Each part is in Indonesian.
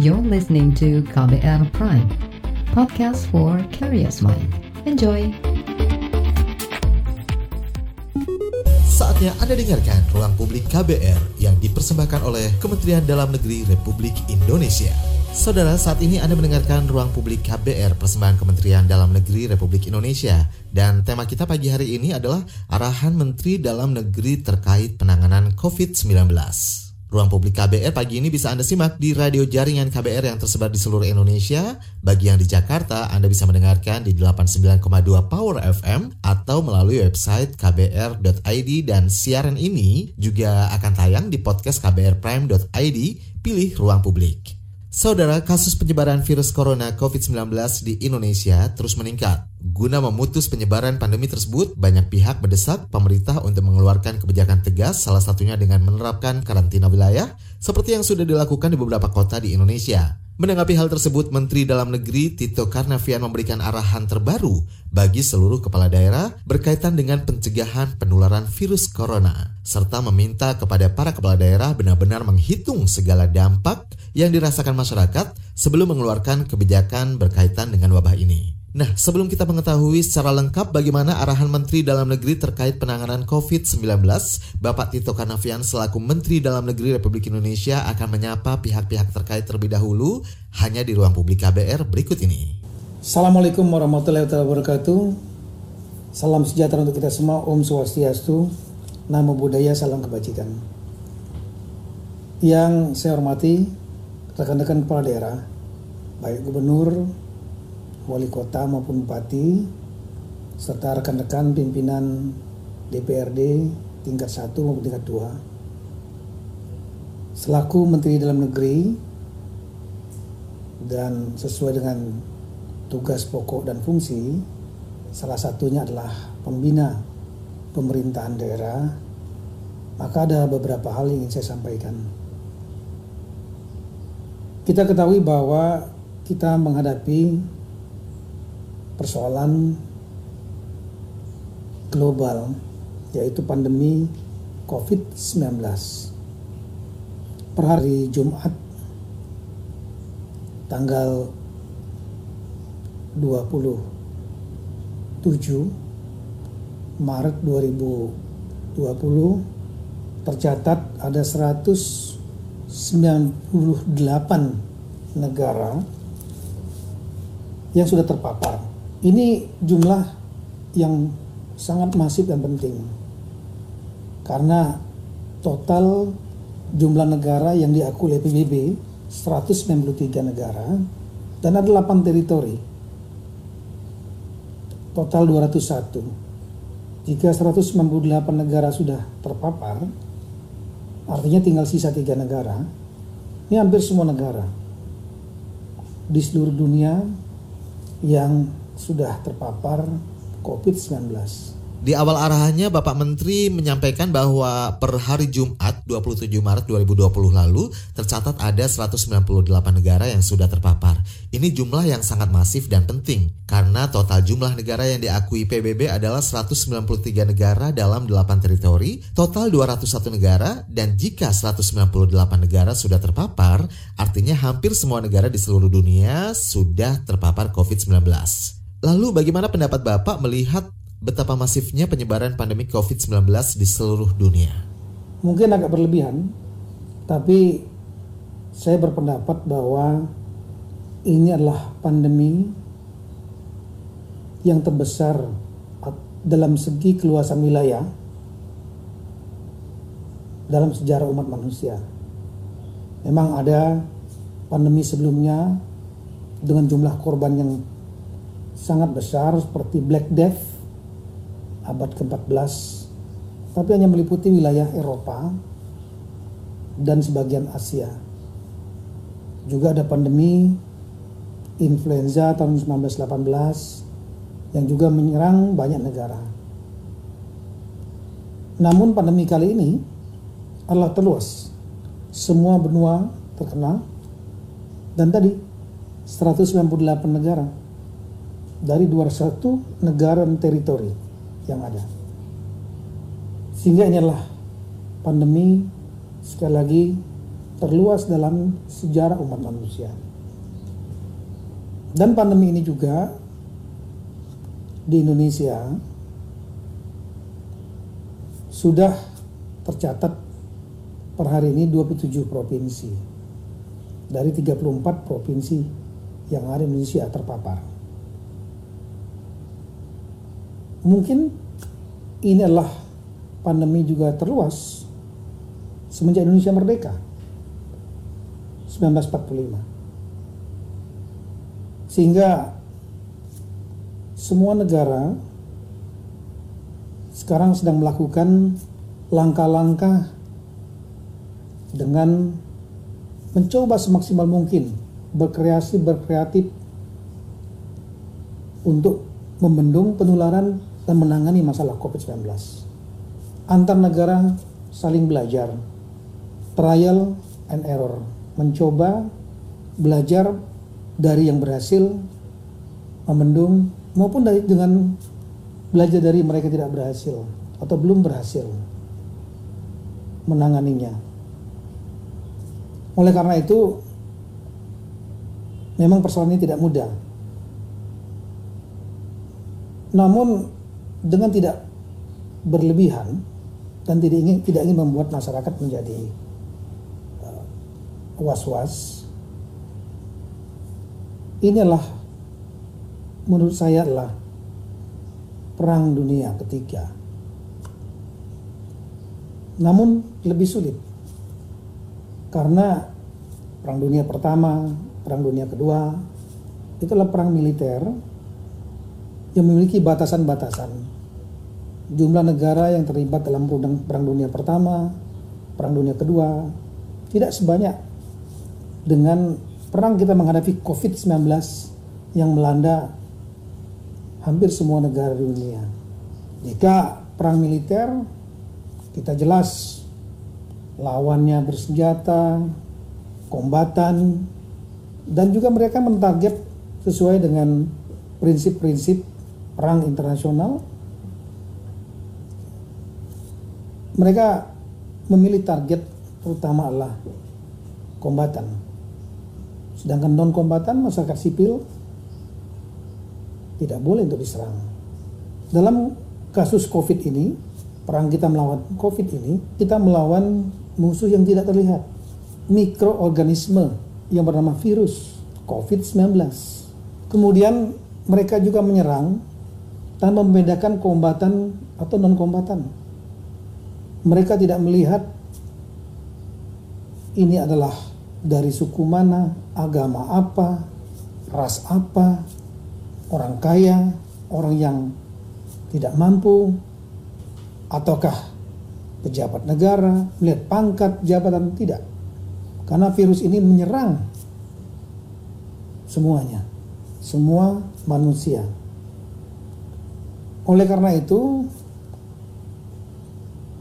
You're listening to KBR Prime, podcast for curious mind. Enjoy! Saatnya Anda dengarkan Ruang Publik KBR yang dipersembahkan oleh Kementerian Dalam Negeri Republik Indonesia. Saudara, saat ini Anda mendengarkan Ruang Publik KBR persembahan Kementerian Dalam Negeri Republik Indonesia. Dan tema kita pagi hari ini adalah Arahan Menteri Dalam Negeri terkait penanganan COVID-19. Ruang Publik KBR pagi ini bisa Anda simak di radio jaringan KBR yang tersebar di seluruh Indonesia. Bagi yang di Jakarta, Anda bisa mendengarkan di 89,2 Power FM atau melalui website kbr.id dan siaran ini juga akan tayang di podcast kbrprime.id. Pilih Ruang Publik. Saudara, kasus penyebaran virus corona COVID-19 di Indonesia terus meningkat. Guna memutus penyebaran pandemi tersebut, banyak pihak mendesak pemerintah untuk mengeluarkan kebijakan tegas, salah satunya dengan menerapkan karantina wilayah, seperti yang sudah dilakukan di beberapa kota di Indonesia. Menanggapi hal tersebut, Menteri Dalam Negeri Tito Karnavian memberikan arahan terbaru bagi seluruh kepala daerah berkaitan dengan pencegahan penularan virus corona, serta meminta kepada para kepala daerah benar-benar menghitung segala dampak yang dirasakan masyarakat sebelum mengeluarkan kebijakan berkaitan dengan wabah ini. Nah, sebelum kita mengetahui secara lengkap bagaimana arahan Menteri Dalam Negeri terkait penanganan COVID-19, Bapak Tito Karnavian selaku Menteri Dalam Negeri Republik Indonesia akan menyapa pihak-pihak terkait terlebih dahulu hanya di ruang publik KBR berikut ini. Assalamualaikum warahmatullahi wabarakatuh. Salam sejahtera untuk kita semua. Om Swastiastu. Namo Buddhaya, salam kebajikan. Yang saya hormati, rekan-rekan kepala daerah, baik gubernur, wali kota maupun bupati serta rekan-rekan pimpinan DPRD tingkat 1 maupun tingkat 2 selaku Menteri Dalam Negeri dan sesuai dengan tugas pokok dan fungsi salah satunya adalah pembina pemerintahan daerah maka ada beberapa hal yang ingin saya sampaikan. Kita ketahui bahwa kita menghadapi persoalan global yaitu pandemi COVID-19. Per hari Jumat tanggal 27 Maret 2020 tercatat ada 198 negara yang sudah terpapar ini jumlah yang sangat masif dan penting. Karena total jumlah negara yang diakui oleh PBB 193 negara dan ada 8 teritori. Total 201. Jika 198 negara sudah terpapar, artinya tinggal sisa tiga negara. Ini hampir semua negara di seluruh dunia yang sudah terpapar COVID-19. Di awal arahannya Bapak Menteri menyampaikan bahwa per hari Jumat 27 Maret 2020 lalu tercatat ada 198 negara yang sudah terpapar. Ini jumlah yang sangat masif dan penting karena total jumlah negara yang diakui PBB adalah 193 negara dalam 8 teritori, total 201 negara dan jika 198 negara sudah terpapar, artinya hampir semua negara di seluruh dunia sudah terpapar COVID-19. Lalu bagaimana pendapat Bapak melihat betapa masifnya penyebaran pandemi COVID-19 di seluruh dunia? Mungkin agak berlebihan, tapi saya berpendapat bahwa ini adalah pandemi yang terbesar dalam segi keluasan wilayah dalam sejarah umat manusia. Memang ada pandemi sebelumnya dengan jumlah korban yang sangat besar seperti Black Death abad ke-14 tapi hanya meliputi wilayah Eropa dan sebagian Asia. Juga ada pandemi influenza tahun 1918 yang juga menyerang banyak negara. Namun pandemi kali ini adalah terluas. Semua benua terkena dan tadi 198 negara dari 21 negara dan teritori yang ada. Sehingga ini adalah pandemi sekali lagi terluas dalam sejarah umat manusia. Dan pandemi ini juga di Indonesia sudah tercatat per hari ini 27 provinsi dari 34 provinsi yang di Indonesia terpapar. Mungkin ini adalah pandemi juga terluas semenjak Indonesia merdeka 1945. Sehingga semua negara sekarang sedang melakukan langkah-langkah dengan mencoba semaksimal mungkin berkreasi berkreatif untuk membendung penularan dan menangani masalah COVID-19. Antar negara saling belajar, trial and error, mencoba belajar dari yang berhasil membendung maupun dari dengan belajar dari mereka tidak berhasil atau belum berhasil menanganinya. Oleh karena itu memang persoalan ini tidak mudah. Namun dengan tidak berlebihan dan tidak ingin tidak ingin membuat masyarakat menjadi uh, was-was. Inilah menurut saya adalah perang dunia ketiga. Namun lebih sulit karena perang dunia pertama, perang dunia kedua itulah perang militer yang memiliki batasan-batasan. Jumlah negara yang terlibat dalam perang dunia pertama, perang dunia kedua tidak sebanyak dengan perang kita menghadapi COVID-19 yang melanda hampir semua negara di dunia. Jika perang militer kita jelas lawannya bersenjata, kombatan, dan juga mereka mentarget sesuai dengan prinsip-prinsip perang internasional. Mereka memilih target terutama adalah kombatan. Sedangkan non kombatan masyarakat sipil tidak boleh untuk diserang. Dalam kasus COVID ini, perang kita melawan COVID ini, kita melawan musuh yang tidak terlihat. Mikroorganisme yang bernama virus COVID-19. Kemudian mereka juga menyerang tanpa membedakan kombatan atau non-kombatan. Mereka tidak melihat ini adalah dari suku mana, agama apa, ras apa, orang kaya, orang yang tidak mampu, ataukah pejabat negara, melihat pangkat jabatan tidak. Karena virus ini menyerang semuanya, semua manusia. Oleh karena itu,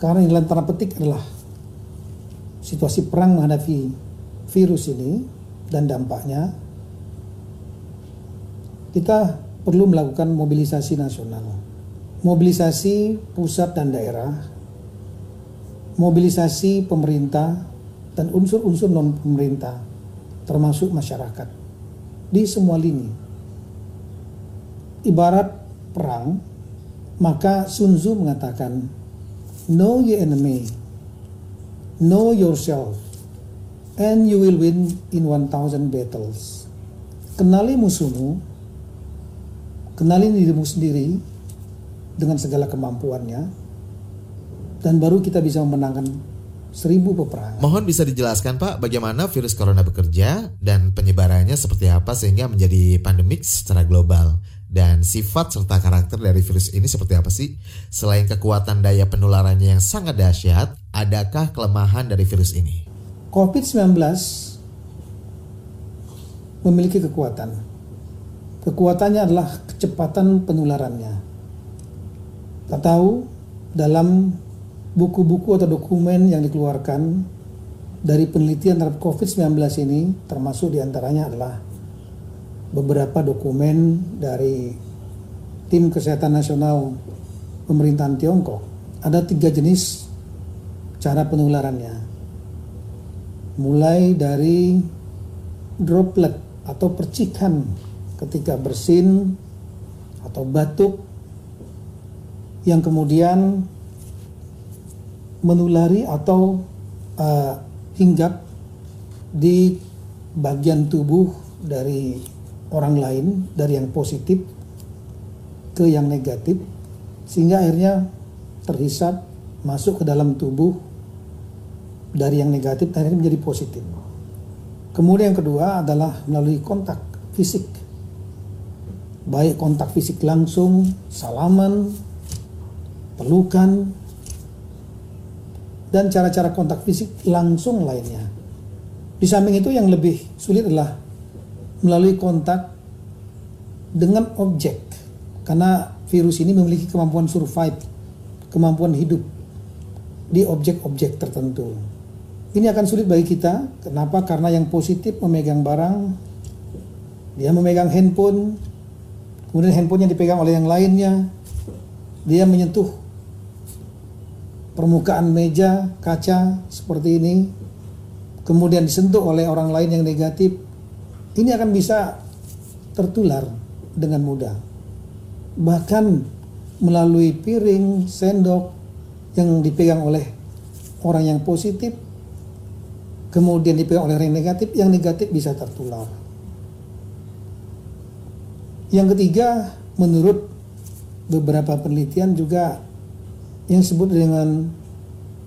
karena ini tanda petik adalah situasi perang menghadapi virus ini dan dampaknya, kita perlu melakukan mobilisasi nasional mobilisasi pusat dan daerah, mobilisasi pemerintah dan unsur-unsur non pemerintah termasuk masyarakat di semua lini. Ibarat perang, maka Sun Tzu mengatakan, Know your enemy, know yourself, and you will win in 1000 battles. Kenali musuhmu, kenali dirimu sendiri, dengan segala kemampuannya. Dan baru kita bisa memenangkan seribu peperangan. Mohon bisa dijelaskan Pak bagaimana virus corona bekerja dan penyebarannya seperti apa sehingga menjadi pandemik secara global dan sifat serta karakter dari virus ini seperti apa sih? Selain kekuatan daya penularannya yang sangat dahsyat, adakah kelemahan dari virus ini? COVID-19 memiliki kekuatan. Kekuatannya adalah kecepatan penularannya. Kita tahu dalam buku-buku atau dokumen yang dikeluarkan dari penelitian terhadap COVID-19 ini termasuk di antaranya adalah beberapa dokumen dari tim kesehatan nasional pemerintahan Tiongkok. Ada tiga jenis cara penularannya. Mulai dari droplet atau percikan ketika bersin atau batuk yang kemudian menulari atau uh, hinggap di bagian tubuh dari orang lain dari yang positif ke yang negatif sehingga akhirnya terhisap masuk ke dalam tubuh dari yang negatif dan akhirnya menjadi positif. Kemudian yang kedua adalah melalui kontak fisik. Baik kontak fisik langsung, salaman, pelukan, dan cara-cara kontak fisik langsung lainnya. Di samping itu yang lebih sulit adalah melalui kontak dengan objek. Karena virus ini memiliki kemampuan survive, kemampuan hidup di objek-objek tertentu. Ini akan sulit bagi kita. Kenapa? Karena yang positif memegang barang, dia memegang handphone, kemudian handphonenya dipegang oleh yang lainnya, dia menyentuh permukaan meja, kaca seperti ini, kemudian disentuh oleh orang lain yang negatif, ini akan bisa tertular dengan mudah. Bahkan melalui piring, sendok yang dipegang oleh orang yang positif, kemudian dipegang oleh orang yang negatif, yang negatif bisa tertular. Yang ketiga, menurut beberapa penelitian juga yang disebut dengan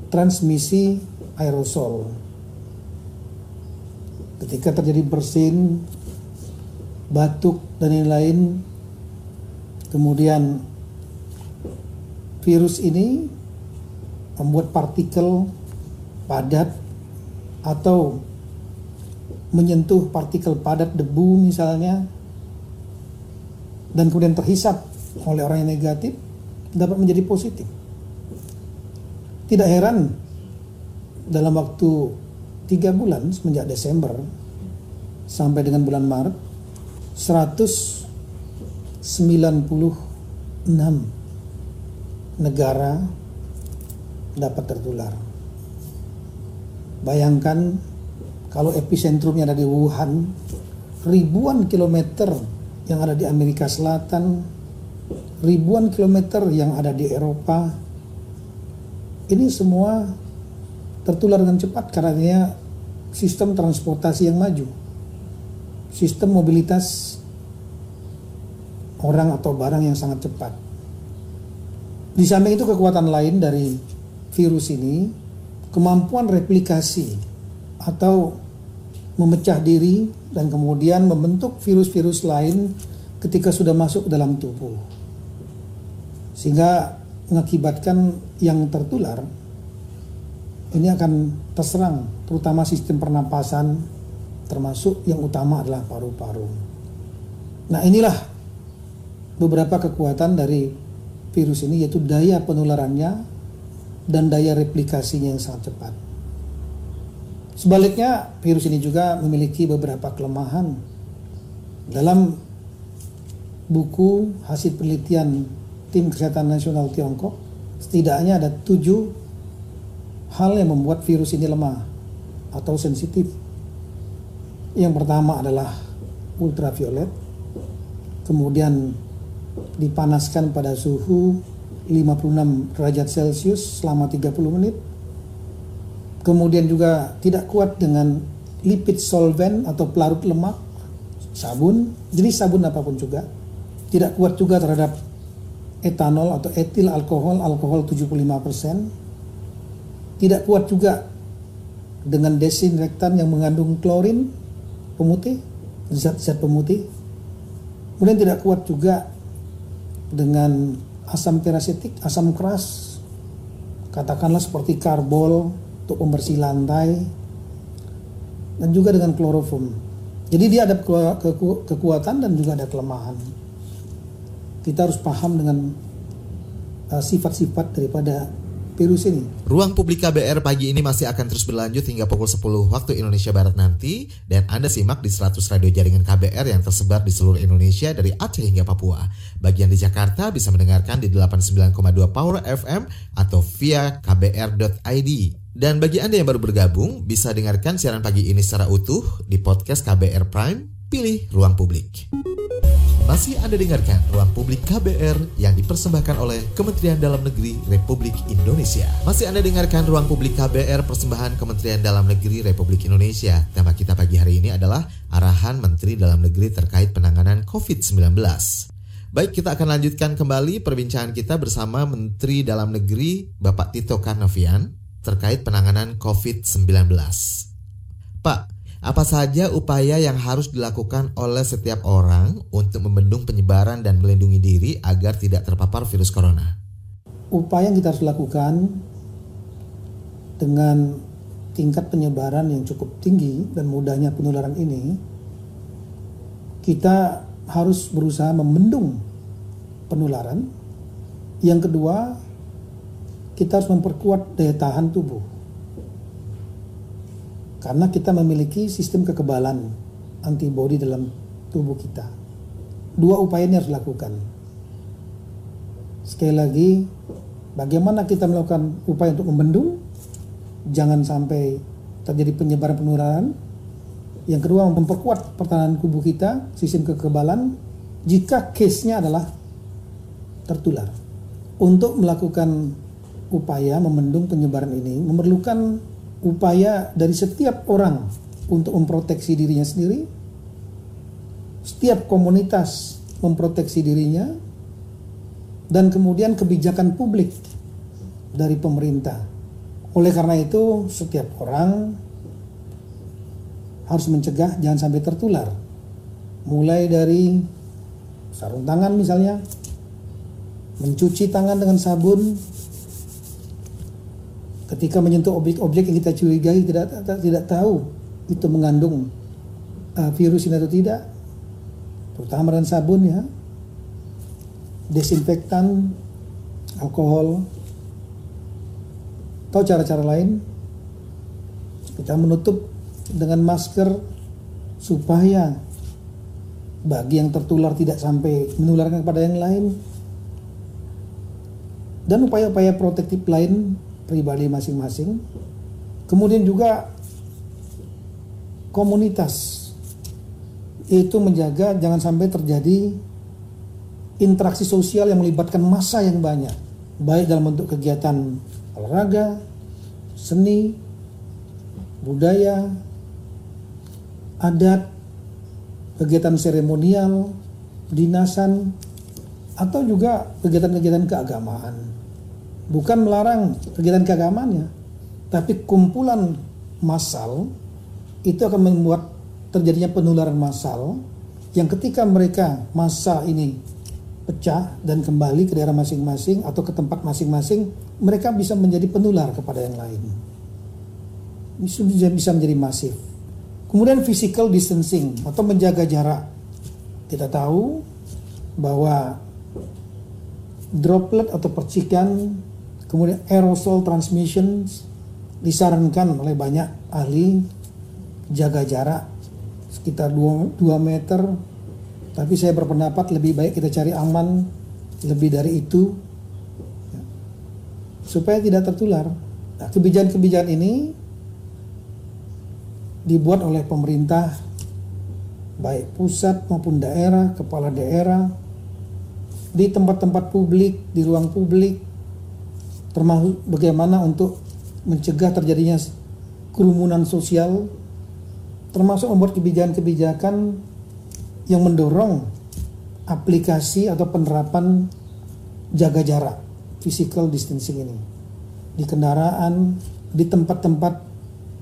transmisi aerosol. Ketika terjadi bersin, batuk dan lain-lain, kemudian virus ini membuat partikel padat atau menyentuh partikel padat debu misalnya dan kemudian terhisap oleh orang yang negatif dapat menjadi positif. Tidak heran dalam waktu tiga bulan semenjak Desember sampai dengan bulan Maret 196 negara dapat tertular. Bayangkan kalau epicentrumnya ada di Wuhan, ribuan kilometer yang ada di Amerika Selatan, ribuan kilometer yang ada di Eropa, ini semua tertular dengan cepat karena sistem transportasi yang maju, sistem mobilitas orang atau barang yang sangat cepat. Di samping itu kekuatan lain dari virus ini kemampuan replikasi atau memecah diri dan kemudian membentuk virus-virus lain ketika sudah masuk dalam tubuh. Sehingga mengakibatkan yang tertular ini akan terserang terutama sistem pernapasan termasuk yang utama adalah paru-paru. Nah, inilah beberapa kekuatan dari virus ini yaitu daya penularannya dan daya replikasinya yang sangat cepat. Sebaliknya, virus ini juga memiliki beberapa kelemahan. Dalam buku hasil penelitian Tim Kesehatan Nasional Tiongkok, setidaknya ada tujuh hal yang membuat virus ini lemah atau sensitif. Yang pertama adalah ultraviolet, kemudian dipanaskan pada suhu 56 derajat Celcius selama 30 menit. Kemudian juga tidak kuat dengan lipid solvent atau pelarut lemak, sabun, jenis sabun apa pun juga. Tidak kuat juga terhadap etanol atau etil alkohol, alkohol 75%. Tidak kuat juga dengan desinfektan yang mengandung klorin, pemutih, zat-zat pemutih. Kemudian tidak kuat juga dengan asam perasetik, asam keras, katakanlah seperti karbol untuk pembersih lantai, dan juga dengan kloroform. Jadi dia ada kekuatan dan juga ada kelemahan. Kita harus paham dengan uh, sifat-sifat daripada virus ini. Ruang publik KBR pagi ini masih akan terus berlanjut hingga pukul 10 waktu Indonesia Barat nanti dan Anda simak di 100 radio jaringan KBR yang tersebar di seluruh Indonesia dari Aceh hingga Papua. Bagian di Jakarta bisa mendengarkan di 89,2 Power FM atau via kbr.id. Dan bagi Anda yang baru bergabung, bisa dengarkan siaran pagi ini secara utuh di podcast KBR Prime, pilih ruang publik. Masih Anda dengarkan Ruang Publik KBR yang dipersembahkan oleh Kementerian Dalam Negeri Republik Indonesia. Masih Anda dengarkan Ruang Publik KBR persembahan Kementerian Dalam Negeri Republik Indonesia. Tema kita pagi hari ini adalah arahan Menteri Dalam Negeri terkait penanganan COVID-19. Baik, kita akan lanjutkan kembali perbincangan kita bersama Menteri Dalam Negeri Bapak Tito Karnavian terkait penanganan COVID-19. Pak, apa saja upaya yang harus dilakukan oleh setiap orang untuk membendung penyebaran dan melindungi diri agar tidak terpapar virus corona? Upaya yang kita harus lakukan dengan tingkat penyebaran yang cukup tinggi dan mudahnya penularan ini, kita harus berusaha membendung penularan. Yang kedua, kita harus memperkuat daya tahan tubuh karena kita memiliki sistem kekebalan antibodi dalam tubuh kita. Dua upaya ini harus dilakukan. Sekali lagi, bagaimana kita melakukan upaya untuk membendung, jangan sampai terjadi penyebaran penularan. Yang kedua, memperkuat pertahanan tubuh kita, sistem kekebalan, jika case-nya adalah tertular. Untuk melakukan upaya membendung penyebaran ini memerlukan upaya dari setiap orang untuk memproteksi dirinya sendiri, setiap komunitas memproteksi dirinya, dan kemudian kebijakan publik dari pemerintah. Oleh karena itu, setiap orang harus mencegah jangan sampai tertular. Mulai dari sarung tangan misalnya, mencuci tangan dengan sabun, ketika menyentuh objek-objek yang kita curigai tidak tidak tahu itu mengandung uh, virus atau tidak. Terutama dengan sabun ya. Desinfektan alkohol. Atau cara-cara lain. Kita menutup dengan masker supaya bagi yang tertular tidak sampai menularkan kepada yang lain. Dan upaya-upaya protektif lain pribadi masing-masing. Kemudian juga komunitas itu menjaga jangan sampai terjadi interaksi sosial yang melibatkan massa yang banyak, baik dalam bentuk kegiatan olahraga, seni, budaya, adat, kegiatan seremonial, dinasan, atau juga kegiatan-kegiatan keagamaan bukan melarang kegiatan keagamaannya, tapi kumpulan massal itu akan membuat terjadinya penularan massal yang ketika mereka masa ini pecah dan kembali ke daerah masing-masing atau ke tempat masing-masing, mereka bisa menjadi penular kepada yang lain. Bisa bisa menjadi masif. Kemudian physical distancing atau menjaga jarak. Kita tahu bahwa droplet atau percikan Kemudian aerosol transmission disarankan oleh banyak ahli jaga jarak sekitar 2, 2 meter. Tapi saya berpendapat lebih baik kita cari aman lebih dari itu ya, supaya tidak tertular. Nah, kebijakan-kebijakan ini dibuat oleh pemerintah baik pusat maupun daerah, kepala daerah di tempat-tempat publik, di ruang publik termasuk bagaimana untuk mencegah terjadinya kerumunan sosial termasuk membuat kebijakan-kebijakan yang mendorong aplikasi atau penerapan jaga jarak physical distancing ini di kendaraan, di tempat-tempat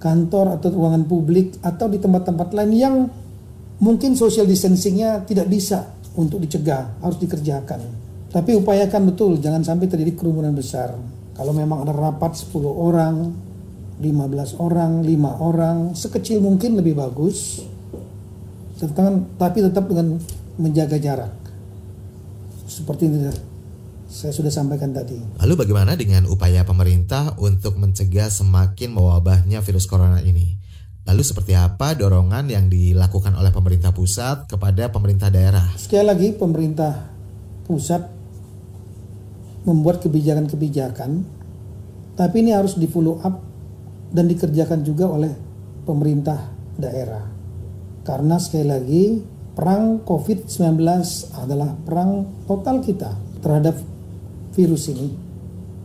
kantor atau ruangan publik atau di tempat-tempat lain yang mungkin social distancingnya tidak bisa untuk dicegah harus dikerjakan. Tapi upayakan betul jangan sampai terjadi kerumunan besar. Kalau memang ada rapat 10 orang, 15 orang, 5 orang, sekecil mungkin lebih bagus. tapi tetap dengan menjaga jarak. Seperti ini saya sudah sampaikan tadi. Lalu bagaimana dengan upaya pemerintah untuk mencegah semakin mewabahnya virus corona ini? Lalu seperti apa dorongan yang dilakukan oleh pemerintah pusat kepada pemerintah daerah? Sekali lagi pemerintah pusat membuat kebijakan-kebijakan, tapi ini harus di follow up dan dikerjakan juga oleh pemerintah daerah. Karena sekali lagi perang COVID-19 adalah perang total kita terhadap virus ini,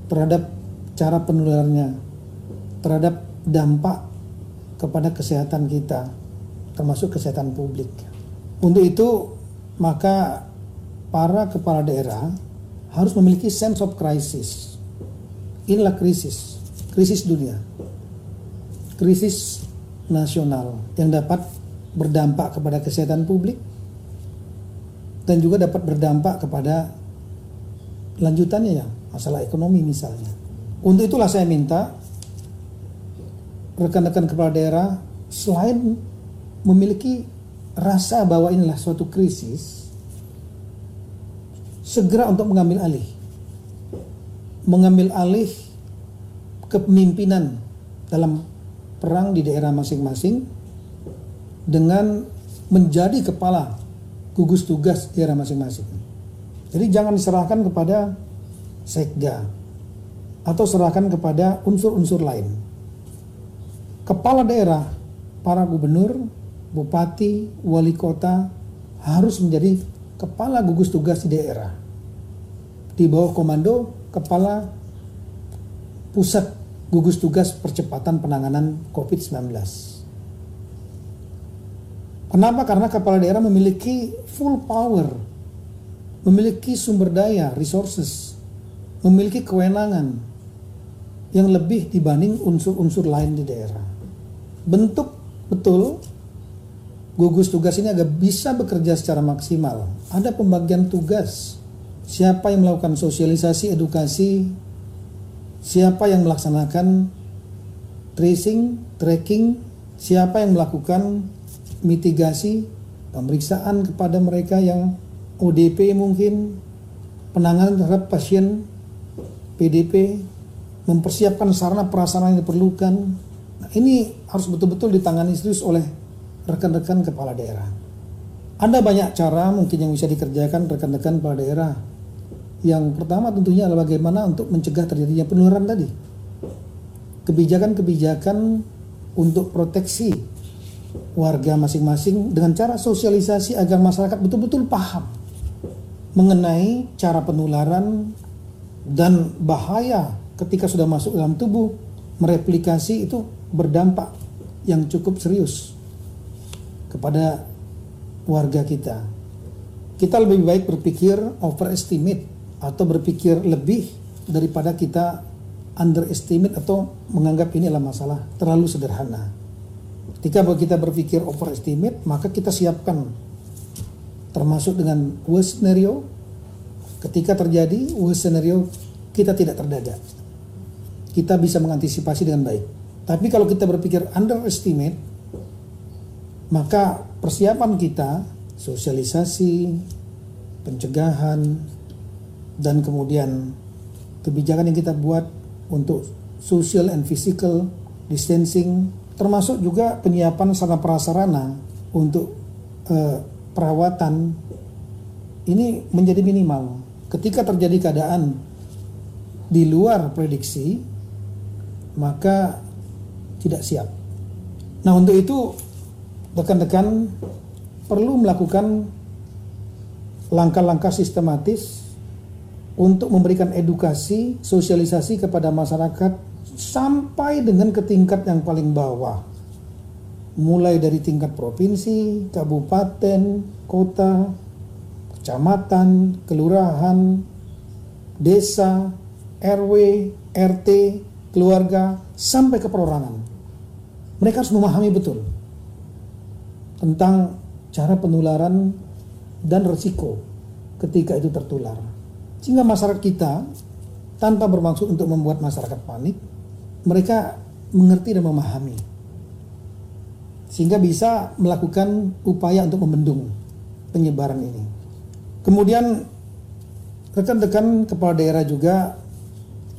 terhadap cara penularannya, terhadap dampak kepada kesehatan kita, termasuk kesehatan publik. Untuk itu, maka para kepala daerah harus memiliki sense of crisis. Inilah krisis, krisis dunia, krisis nasional yang dapat berdampak kepada kesehatan publik dan juga dapat berdampak kepada lanjutannya ya masalah ekonomi misalnya. Untuk itulah saya minta rekan-rekan kepala daerah selain memiliki rasa bahwa inilah suatu krisis segera untuk mengambil alih mengambil alih kepemimpinan dalam perang di daerah masing-masing dengan menjadi kepala gugus tugas daerah masing-masing. Jadi jangan diserahkan kepada sekda atau serahkan kepada unsur-unsur lain. Kepala daerah, para gubernur, bupati, wali kota harus menjadi kepala gugus tugas di daerah. Di bawah komando kepala pusat gugus tugas percepatan penanganan COVID-19. Kenapa? Karena kepala daerah memiliki full power, memiliki sumber daya, resources, memiliki kewenangan yang lebih dibanding unsur-unsur lain di daerah. Bentuk betul gugus tugas ini agar bisa bekerja secara maksimal. Ada pembagian tugas. Siapa yang melakukan sosialisasi, edukasi, siapa yang melaksanakan tracing, tracking, siapa yang melakukan mitigasi, pemeriksaan kepada mereka yang ODP mungkin, penanganan terhadap pasien PDP, mempersiapkan sarana prasarana yang diperlukan. Nah, ini harus betul-betul ditangani serius oleh rekan-rekan kepala daerah. Ada banyak cara mungkin yang bisa dikerjakan rekan-rekan kepala daerah yang pertama tentunya adalah bagaimana untuk mencegah terjadinya penularan tadi. Kebijakan-kebijakan untuk proteksi warga masing-masing dengan cara sosialisasi agar masyarakat betul-betul paham mengenai cara penularan dan bahaya ketika sudah masuk dalam tubuh mereplikasi itu berdampak yang cukup serius kepada warga kita. Kita lebih baik berpikir overestimate atau berpikir lebih daripada kita underestimate atau menganggap ini adalah masalah terlalu sederhana. Ketika kita berpikir overestimate, maka kita siapkan termasuk dengan worst scenario. Ketika terjadi worst scenario, kita tidak terdadak. Kita bisa mengantisipasi dengan baik. Tapi kalau kita berpikir underestimate, maka persiapan kita, sosialisasi, pencegahan, dan kemudian kebijakan yang kita buat untuk social and physical distancing termasuk juga penyiapan sarana prasarana untuk uh, perawatan ini menjadi minimal. Ketika terjadi keadaan di luar prediksi, maka tidak siap. Nah, untuk itu rekan-rekan perlu melakukan langkah-langkah sistematis untuk memberikan edukasi, sosialisasi kepada masyarakat sampai dengan ke tingkat yang paling bawah. Mulai dari tingkat provinsi, kabupaten, kota, kecamatan, kelurahan, desa, RW, RT, keluarga, sampai ke perorangan. Mereka harus memahami betul tentang cara penularan dan resiko ketika itu tertular. Sehingga masyarakat kita tanpa bermaksud untuk membuat masyarakat panik, mereka mengerti dan memahami. Sehingga bisa melakukan upaya untuk membendung penyebaran ini. Kemudian rekan-rekan kepala daerah juga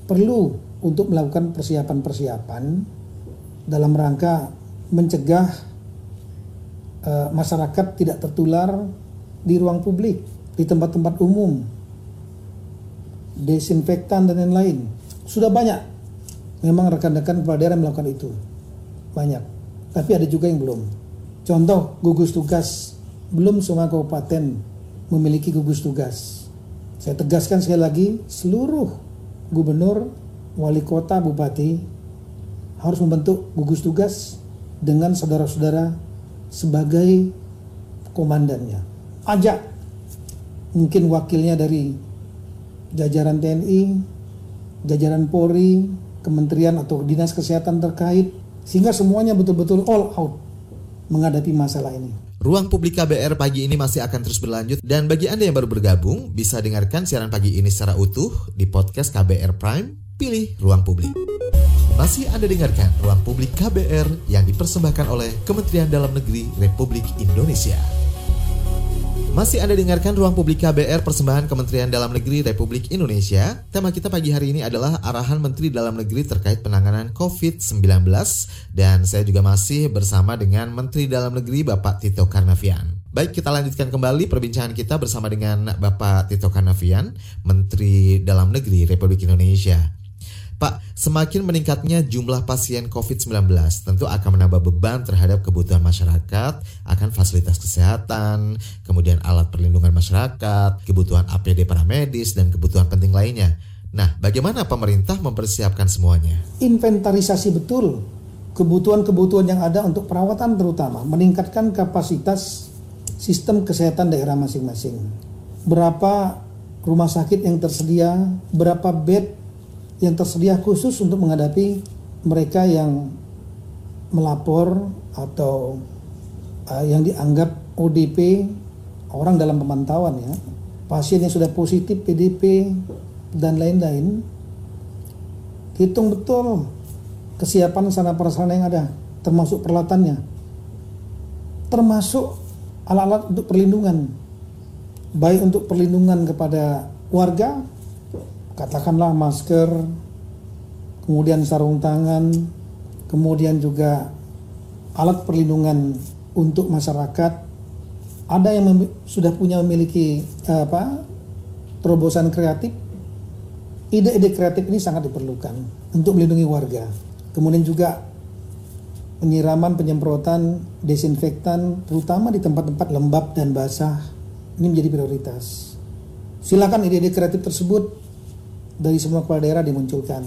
perlu untuk melakukan persiapan-persiapan dalam rangka mencegah uh, masyarakat tidak tertular di ruang publik, di tempat-tempat umum, desinfektan dan lain-lain. Sudah banyak Memang rekan-rekan kepala daerah melakukan itu. Banyak. Tapi ada juga yang belum. Contoh gugus tugas. Belum semua kabupaten memiliki gugus tugas. Saya tegaskan sekali lagi, seluruh gubernur, wali kota, bupati harus membentuk gugus tugas dengan saudara-saudara sebagai komandannya. Ajak mungkin wakilnya dari jajaran TNI, jajaran Polri, kementerian atau dinas kesehatan terkait sehingga semuanya betul-betul all out menghadapi masalah ini. Ruang Publik KBR pagi ini masih akan terus berlanjut dan bagi Anda yang baru bergabung bisa dengarkan siaran pagi ini secara utuh di podcast KBR Prime, pilih Ruang Publik. Masih Anda dengarkan Ruang Publik KBR yang dipersembahkan oleh Kementerian Dalam Negeri Republik Indonesia. Masih Anda dengarkan Ruang Publik KBR Persembahan Kementerian Dalam Negeri Republik Indonesia. Tema kita pagi hari ini adalah arahan Menteri Dalam Negeri terkait penanganan COVID-19 dan saya juga masih bersama dengan Menteri Dalam Negeri Bapak Tito Karnavian. Baik, kita lanjutkan kembali perbincangan kita bersama dengan Bapak Tito Karnavian, Menteri Dalam Negeri Republik Indonesia. Pak, semakin meningkatnya jumlah pasien COVID-19 tentu akan menambah beban terhadap kebutuhan masyarakat, akan fasilitas kesehatan, kemudian alat perlindungan masyarakat, kebutuhan APD para medis, dan kebutuhan penting lainnya. Nah, bagaimana pemerintah mempersiapkan semuanya? Inventarisasi betul kebutuhan-kebutuhan yang ada untuk perawatan terutama, meningkatkan kapasitas sistem kesehatan daerah masing-masing. Berapa rumah sakit yang tersedia, berapa bed yang tersedia khusus untuk menghadapi mereka yang melapor atau uh, yang dianggap ODP orang dalam pemantauan ya. Pasien yang sudah positif PDP dan lain-lain. Hitung betul kesiapan sana prasarana yang ada termasuk peralatannya. Termasuk alat-alat untuk perlindungan. Baik untuk perlindungan kepada warga katakanlah masker, kemudian sarung tangan, kemudian juga alat perlindungan untuk masyarakat. Ada yang sudah punya memiliki apa terobosan kreatif. Ide-ide kreatif ini sangat diperlukan untuk melindungi warga. Kemudian juga penyiraman, penyemprotan, desinfektan, terutama di tempat-tempat lembab dan basah, ini menjadi prioritas. Silakan ide-ide kreatif tersebut dari semua kepala daerah dimunculkan.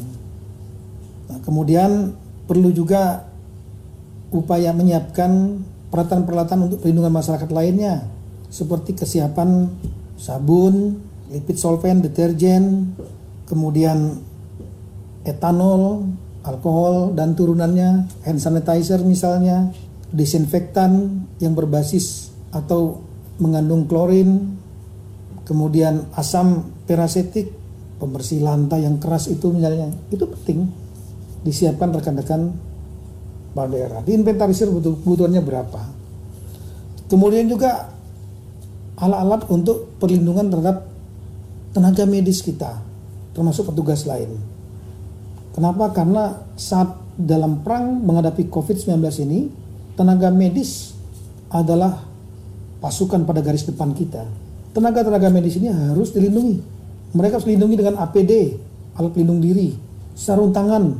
Nah, kemudian perlu juga upaya menyiapkan peralatan-peralatan untuk perlindungan masyarakat lainnya seperti kesiapan sabun, lipid solvent, deterjen, kemudian etanol, alkohol dan turunannya, hand sanitizer misalnya, desinfektan yang berbasis atau mengandung klorin, kemudian asam perasetik pembersih lantai yang keras itu misalnya itu penting. Disiapkan rekan-rekan kepala daerah. Diinventarisir kebutuhannya berapa. Kemudian juga alat-alat untuk perlindungan terhadap tenaga medis kita termasuk petugas lain. Kenapa? Karena saat dalam perang menghadapi COVID-19 ini tenaga medis adalah pasukan pada garis depan kita. Tenaga-tenaga medis ini harus dilindungi mereka harus dilindungi dengan APD, alat pelindung diri, sarung tangan,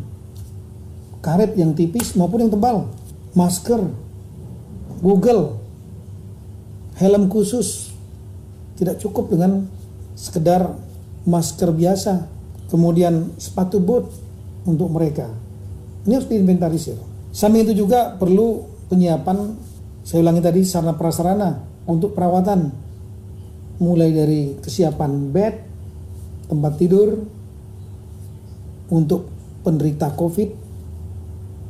karet yang tipis maupun yang tebal, masker, Google, helm khusus. Tidak cukup dengan sekedar masker biasa, kemudian sepatu boot untuk mereka. Ini harus diinventarisir. Samping itu juga perlu penyiapan, saya ulangi tadi, sarana prasarana untuk perawatan. Mulai dari kesiapan bed, tempat tidur untuk penderita COVID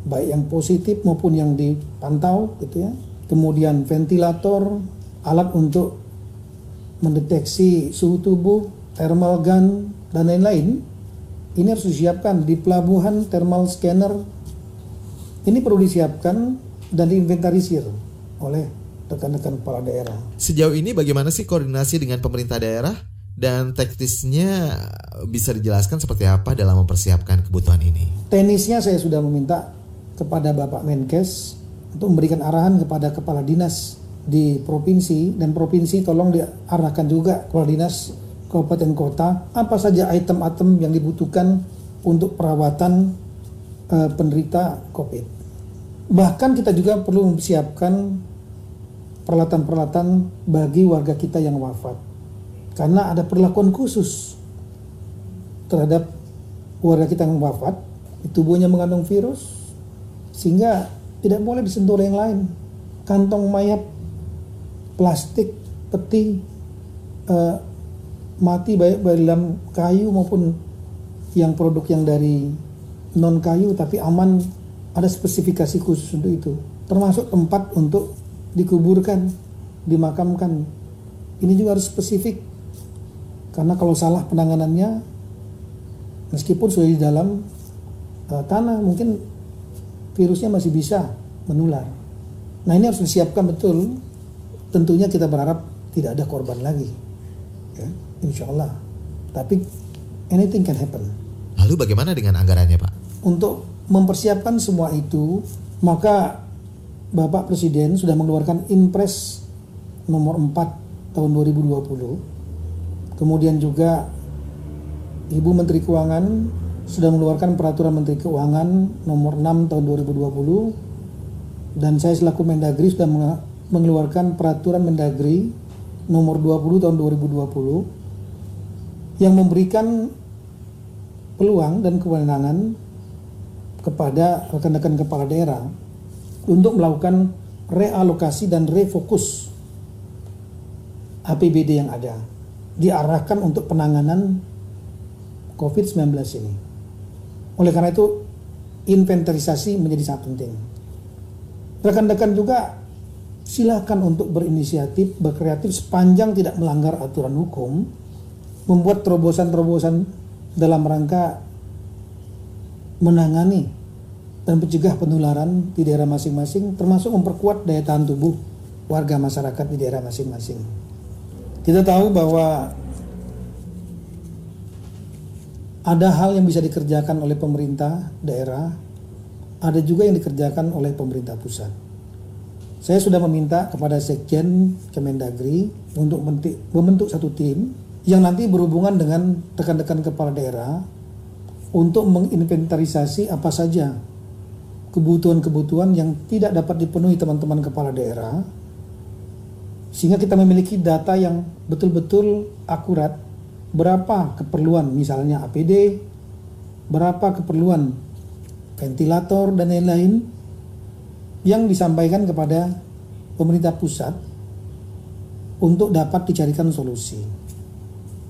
baik yang positif maupun yang dipantau gitu ya. Kemudian ventilator, alat untuk mendeteksi suhu tubuh, thermal gun dan lain-lain. Ini harus disiapkan di pelabuhan thermal scanner. Ini perlu disiapkan dan diinventarisir oleh rekan-rekan kepala daerah. Sejauh ini bagaimana sih koordinasi dengan pemerintah daerah dan teknisnya bisa dijelaskan seperti apa dalam mempersiapkan kebutuhan ini? Teknisnya saya sudah meminta kepada Bapak Menkes untuk memberikan arahan kepada kepala dinas di provinsi dan provinsi tolong diarahkan juga kepala dinas kabupaten kota apa saja item-item yang dibutuhkan untuk perawatan uh, penderita COVID. Bahkan kita juga perlu mempersiapkan peralatan-peralatan bagi warga kita yang wafat. Karena ada perlakuan khusus terhadap warga kita yang wafat, tubuhnya mengandung virus, sehingga tidak boleh disentuh oleh yang lain. Kantong mayat, plastik, peti, uh, mati baik dalam kayu maupun yang produk yang dari non kayu tapi aman. Ada spesifikasi khusus untuk itu. Termasuk tempat untuk dikuburkan dimakamkan. Ini juga harus spesifik karena kalau salah penanganannya meskipun sudah di dalam uh, tanah mungkin virusnya masih bisa menular. Nah ini harus disiapkan betul. Tentunya kita berharap tidak ada korban lagi. Ya, insya Allah tapi anything can happen. Lalu bagaimana dengan anggarannya Pak? Untuk mempersiapkan semua itu, maka Bapak Presiden sudah mengeluarkan Impres nomor 4 tahun 2020. Kemudian juga Ibu Menteri Keuangan sudah mengeluarkan peraturan Menteri Keuangan nomor 6 tahun 2020 dan saya selaku Mendagri sudah mengeluarkan peraturan Mendagri nomor 20 tahun 2020 yang memberikan peluang dan kewenangan kepada rekan-rekan kepala daerah untuk melakukan realokasi dan refokus APBD yang ada diarahkan untuk penanganan COVID-19 ini. Oleh karena itu inventarisasi menjadi sangat penting. Rekan-rekan juga silakan untuk berinisiatif, berkreatif sepanjang tidak melanggar aturan hukum, membuat terobosan-terobosan dalam rangka menangani dan mencegah penularan di daerah masing-masing termasuk memperkuat daya tahan tubuh warga masyarakat di daerah masing-masing. Kita tahu bahwa ada hal yang bisa dikerjakan oleh pemerintah daerah, ada juga yang dikerjakan oleh pemerintah pusat. Saya sudah meminta kepada Sekjen Kemendagri untuk membentuk satu tim yang nanti berhubungan dengan rekan-rekan kepala daerah untuk menginventarisasi apa saja kebutuhan-kebutuhan yang tidak dapat dipenuhi teman-teman kepala daerah sehingga kita memiliki data yang betul-betul akurat berapa keperluan misalnya APD berapa keperluan ventilator dan lain-lain yang disampaikan kepada pemerintah pusat untuk dapat dicarikan solusi.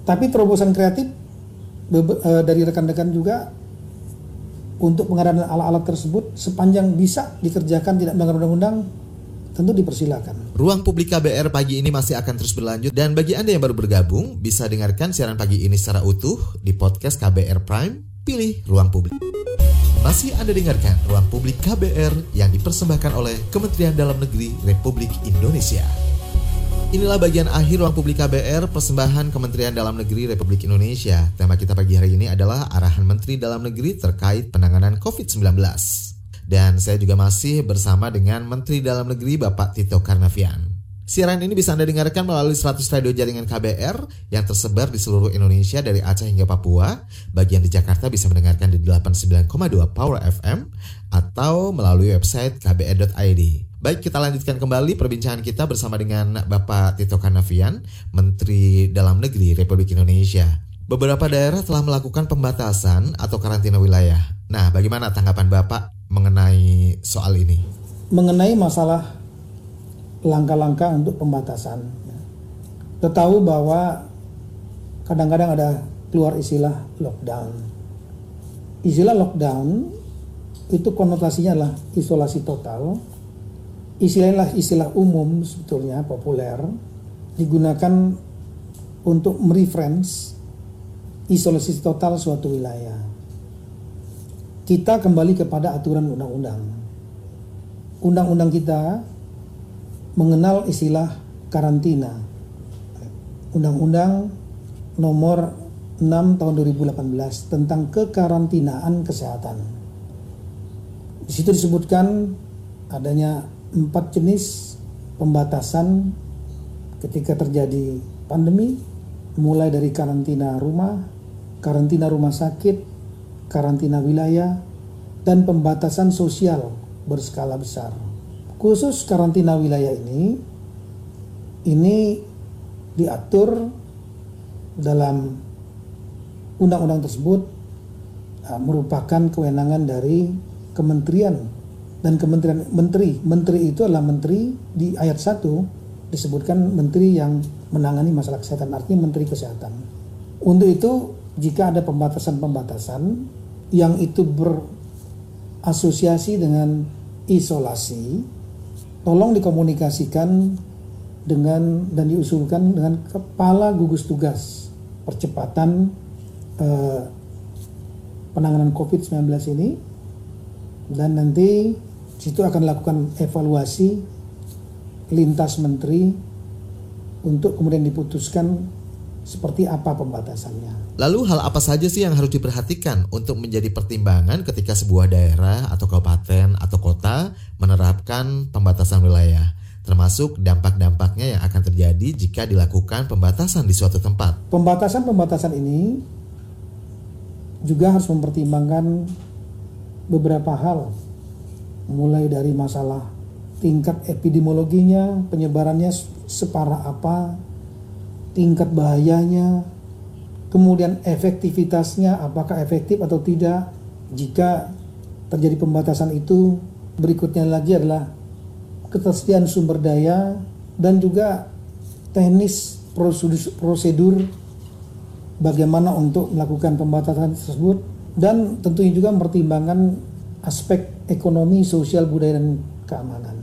Tapi terobosan kreatif eh, dari rekan-rekan juga untuk pengadaan alat-alat tersebut sepanjang bisa dikerjakan tidak melanggar undang-undang tentu dipersilakan. Ruang publik KBR pagi ini masih akan terus berlanjut dan bagi Anda yang baru bergabung bisa dengarkan siaran pagi ini secara utuh di podcast KBR Prime, pilih Ruang Publik. Masih Anda dengarkan Ruang Publik KBR yang dipersembahkan oleh Kementerian Dalam Negeri Republik Indonesia. Inilah bagian akhir ruang publik KBR persembahan Kementerian Dalam Negeri Republik Indonesia. Tema kita pagi hari ini adalah arahan Menteri Dalam Negeri terkait penanganan COVID-19. Dan saya juga masih bersama dengan Menteri Dalam Negeri Bapak Tito Karnavian. Siaran ini bisa Anda dengarkan melalui 100 radio jaringan KBR yang tersebar di seluruh Indonesia dari Aceh hingga Papua. Bagian di Jakarta bisa mendengarkan di 89,2 Power FM atau melalui website kbr.id. Baik, kita lanjutkan kembali perbincangan kita bersama dengan Bapak Tito Karnavian, Menteri Dalam Negeri Republik Indonesia. Beberapa daerah telah melakukan pembatasan atau karantina wilayah. Nah, bagaimana tanggapan Bapak mengenai soal ini? Mengenai masalah langkah-langkah untuk pembatasan. Kita bahwa kadang-kadang ada keluar istilah lockdown. Istilah lockdown itu konotasinya adalah isolasi total istilahnya istilah umum sebetulnya populer digunakan untuk mereference isolasi total suatu wilayah. Kita kembali kepada aturan undang-undang. Undang-undang kita mengenal istilah karantina. Undang-undang nomor 6 tahun 2018 tentang kekarantinaan kesehatan. Di situ disebutkan adanya empat jenis pembatasan ketika terjadi pandemi mulai dari karantina rumah, karantina rumah sakit, karantina wilayah, dan pembatasan sosial berskala besar. Khusus karantina wilayah ini, ini diatur dalam undang-undang tersebut uh, merupakan kewenangan dari kementerian dan kementerian menteri. Menteri itu adalah menteri di ayat 1 disebutkan menteri yang menangani masalah kesehatan artinya menteri kesehatan. Untuk itu jika ada pembatasan-pembatasan yang itu berasosiasi dengan isolasi, tolong dikomunikasikan dengan dan diusulkan dengan kepala gugus tugas percepatan eh, penanganan COVID-19 ini. Dan nanti situ akan lakukan evaluasi lintas menteri untuk kemudian diputuskan seperti apa pembatasannya. Lalu hal apa saja sih yang harus diperhatikan untuk menjadi pertimbangan ketika sebuah daerah atau kabupaten atau kota menerapkan pembatasan wilayah? termasuk dampak-dampaknya yang akan terjadi jika dilakukan pembatasan di suatu tempat. Pembatasan-pembatasan ini juga harus mempertimbangkan beberapa hal, mulai dari masalah tingkat epidemiologinya, penyebarannya separah apa, tingkat bahayanya, kemudian efektivitasnya, apakah efektif atau tidak. Jika terjadi pembatasan itu, berikutnya lagi adalah ketersediaan sumber daya dan juga teknis prosedur, prosedur bagaimana untuk melakukan pembatasan tersebut dan tentunya juga mempertimbangkan aspek ekonomi, sosial, budaya dan keamanan.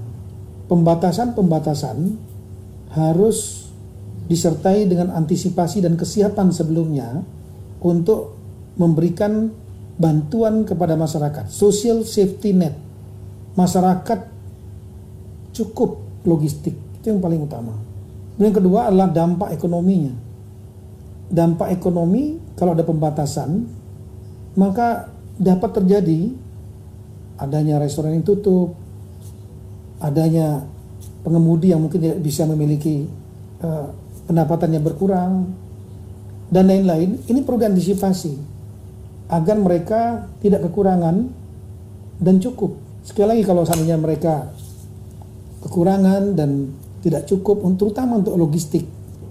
Pembatasan-pembatasan harus disertai dengan antisipasi dan kesiapan sebelumnya untuk memberikan bantuan kepada masyarakat, social safety net. Masyarakat cukup logistik itu yang paling utama. Yang kedua adalah dampak ekonominya. Dampak ekonomi kalau ada pembatasan maka dapat terjadi adanya restoran yang tutup, adanya pengemudi yang mungkin tidak bisa memiliki uh, pendapatan yang berkurang dan lain-lain. Ini perlu diantisipasi agar mereka tidak kekurangan dan cukup. Sekali lagi kalau seandainya mereka kekurangan dan tidak cukup terutama untuk logistik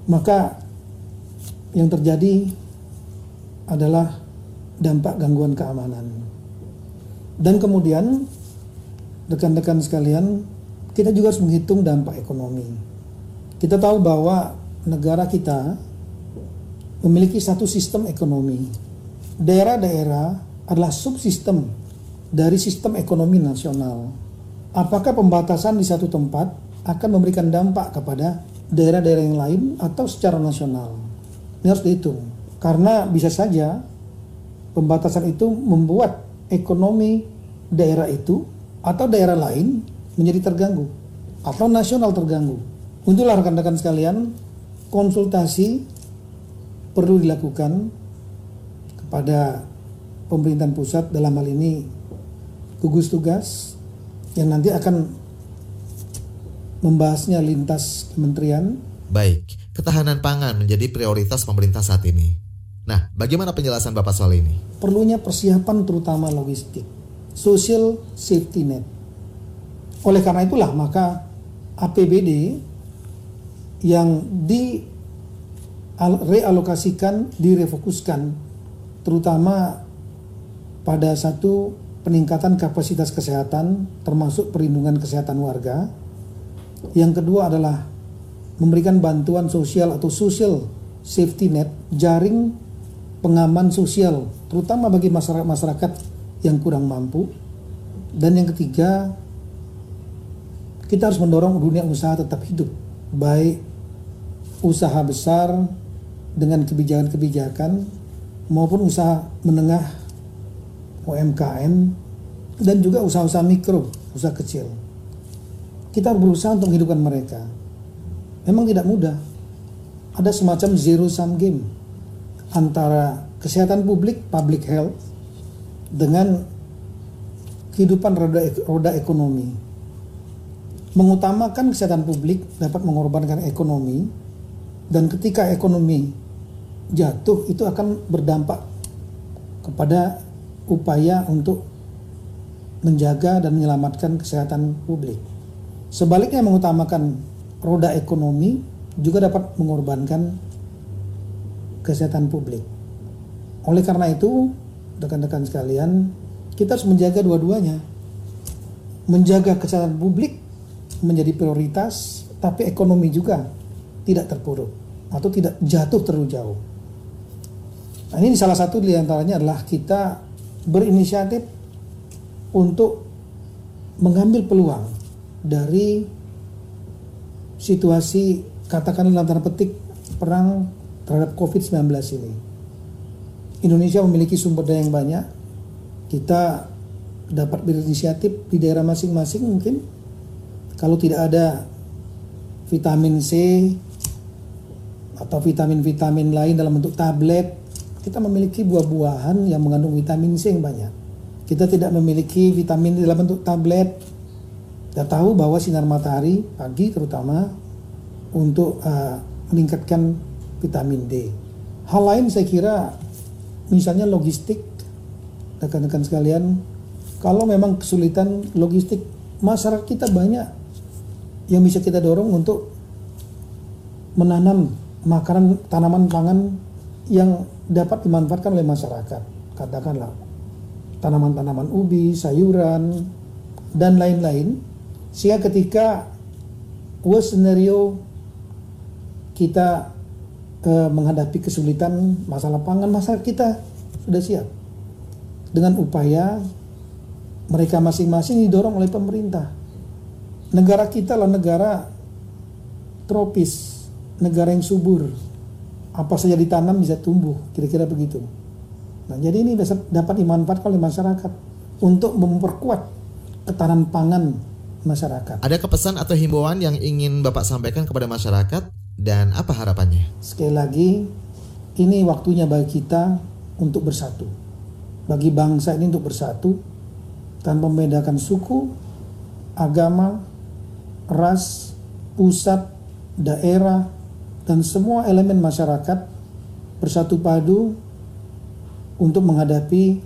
maka yang terjadi adalah dampak gangguan keamanan dan kemudian rekan-rekan sekalian kita juga harus menghitung dampak ekonomi kita tahu bahwa negara kita memiliki satu sistem ekonomi daerah-daerah adalah subsistem dari sistem ekonomi nasional apakah pembatasan di satu tempat akan memberikan dampak kepada daerah-daerah yang lain atau secara nasional. Ini harus dihitung. Karena bisa saja pembatasan itu membuat ekonomi daerah itu atau daerah lain menjadi terganggu atau nasional terganggu. Untuklah rekan-rekan sekalian, konsultasi perlu dilakukan kepada pemerintahan pusat dalam hal ini gugus tugas yang nanti akan membahasnya lintas kementerian. Baik, ketahanan pangan menjadi prioritas pemerintah saat ini. Nah, bagaimana penjelasan Bapak soal ini? Perlunya persiapan terutama logistik, social safety net. Oleh karena itulah maka APBD yang di realokasikan, direfokuskan terutama pada satu peningkatan kapasitas kesehatan termasuk perlindungan kesehatan warga. Yang kedua adalah memberikan bantuan sosial atau social safety net, jaring pengaman sosial terutama bagi masyarakat-masyarakat yang kurang mampu. Dan yang ketiga, kita harus mendorong dunia usaha tetap hidup, baik usaha besar dengan kebijakan-kebijakan maupun usaha menengah UMKM dan juga usaha-usaha mikro, usaha kecil. Kita berusaha untuk menghidupkan mereka. Memang tidak mudah. Ada semacam zero sum game antara kesehatan publik, public health, dengan kehidupan roda, roda ekonomi. Mengutamakan kesehatan publik dapat mengorbankan ekonomi, dan ketika ekonomi jatuh itu akan berdampak kepada upaya untuk menjaga dan menyelamatkan kesehatan publik. Sebaliknya mengutamakan roda ekonomi juga dapat mengorbankan kesehatan publik. Oleh karena itu, rekan-rekan sekalian, kita harus menjaga dua-duanya. Menjaga kesehatan publik menjadi prioritas, tapi ekonomi juga tidak terpuruk atau tidak jatuh terlalu jauh. Nah, ini salah satu di antaranya adalah kita berinisiatif untuk mengambil peluang dari situasi katakanlah dalam tanda petik perang terhadap COVID-19 ini. Indonesia memiliki sumber daya yang banyak. Kita dapat berinisiatif di daerah masing-masing mungkin kalau tidak ada vitamin C atau vitamin-vitamin lain dalam bentuk tablet, kita memiliki buah-buahan yang mengandung vitamin C yang banyak. Kita tidak memiliki vitamin dalam bentuk tablet. Kita tahu bahwa sinar matahari pagi terutama untuk uh, meningkatkan vitamin D. Hal lain saya kira misalnya logistik rekan-rekan sekalian kalau memang kesulitan logistik masyarakat kita banyak yang bisa kita dorong untuk menanam makanan tanaman pangan yang dapat dimanfaatkan oleh masyarakat. Katakanlah tanaman-tanaman ubi, sayuran, dan lain-lain. Sehingga ketika worst scenario kita eh, menghadapi kesulitan masalah pangan, masyarakat kita sudah siap. Dengan upaya mereka masing-masing didorong oleh pemerintah negara kita lah negara tropis, negara yang subur. Apa saja ditanam bisa tumbuh, kira-kira begitu. Nah, jadi ini dapat dimanfaatkan oleh masyarakat untuk memperkuat ketahanan pangan masyarakat. Ada kepesan atau himbauan yang ingin Bapak sampaikan kepada masyarakat dan apa harapannya? Sekali lagi, ini waktunya bagi kita untuk bersatu. Bagi bangsa ini untuk bersatu tanpa membedakan suku, agama, ras, pusat, daerah, dan semua elemen masyarakat bersatu padu untuk menghadapi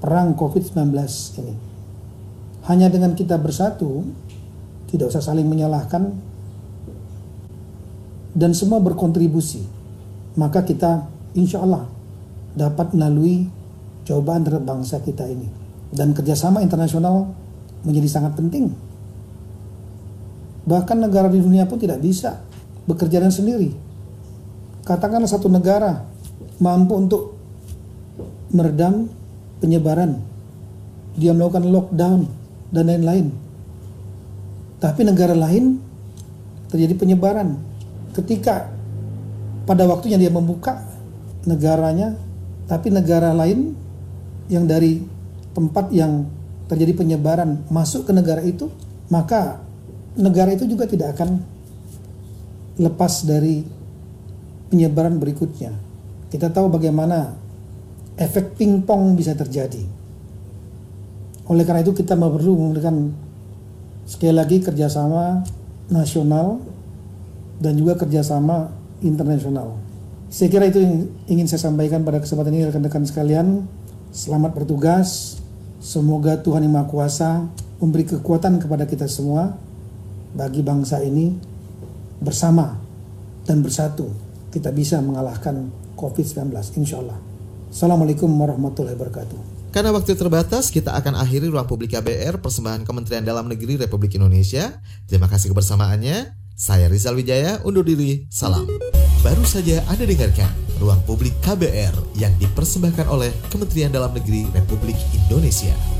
perang COVID-19 ini. Hanya dengan kita bersatu, tidak usah saling menyalahkan, dan semua berkontribusi, maka kita insya Allah dapat melalui cobaan terhadap bangsa kita ini. Dan kerjasama internasional menjadi sangat penting Bahkan negara di dunia pun tidak bisa bekerja dengan sendiri. Katakanlah satu negara mampu untuk meredam penyebaran. Dia melakukan lockdown dan lain-lain. Tapi negara lain terjadi penyebaran. Ketika pada waktunya dia membuka negaranya, tapi negara lain yang dari tempat yang terjadi penyebaran masuk ke negara itu, maka negara itu juga tidak akan lepas dari penyebaran berikutnya. Kita tahu bagaimana efek pingpong bisa terjadi. Oleh karena itu kita perlu memberikan sekali lagi kerjasama nasional dan juga kerjasama internasional. Saya kira itu yang ingin saya sampaikan pada kesempatan ini rekan-rekan sekalian. Selamat bertugas. Semoga Tuhan Yang Maha Kuasa memberi kekuatan kepada kita semua bagi bangsa ini bersama dan bersatu kita bisa mengalahkan COVID-19 insya Allah. Assalamualaikum warahmatullahi wabarakatuh. Karena waktu terbatas, kita akan akhiri ruang publik KBR persembahan Kementerian Dalam Negeri Republik Indonesia. Terima kasih kebersamaannya. Saya Rizal Wijaya undur diri. Salam. Baru saja Anda dengarkan ruang publik KBR yang dipersembahkan oleh Kementerian Dalam Negeri Republik Indonesia.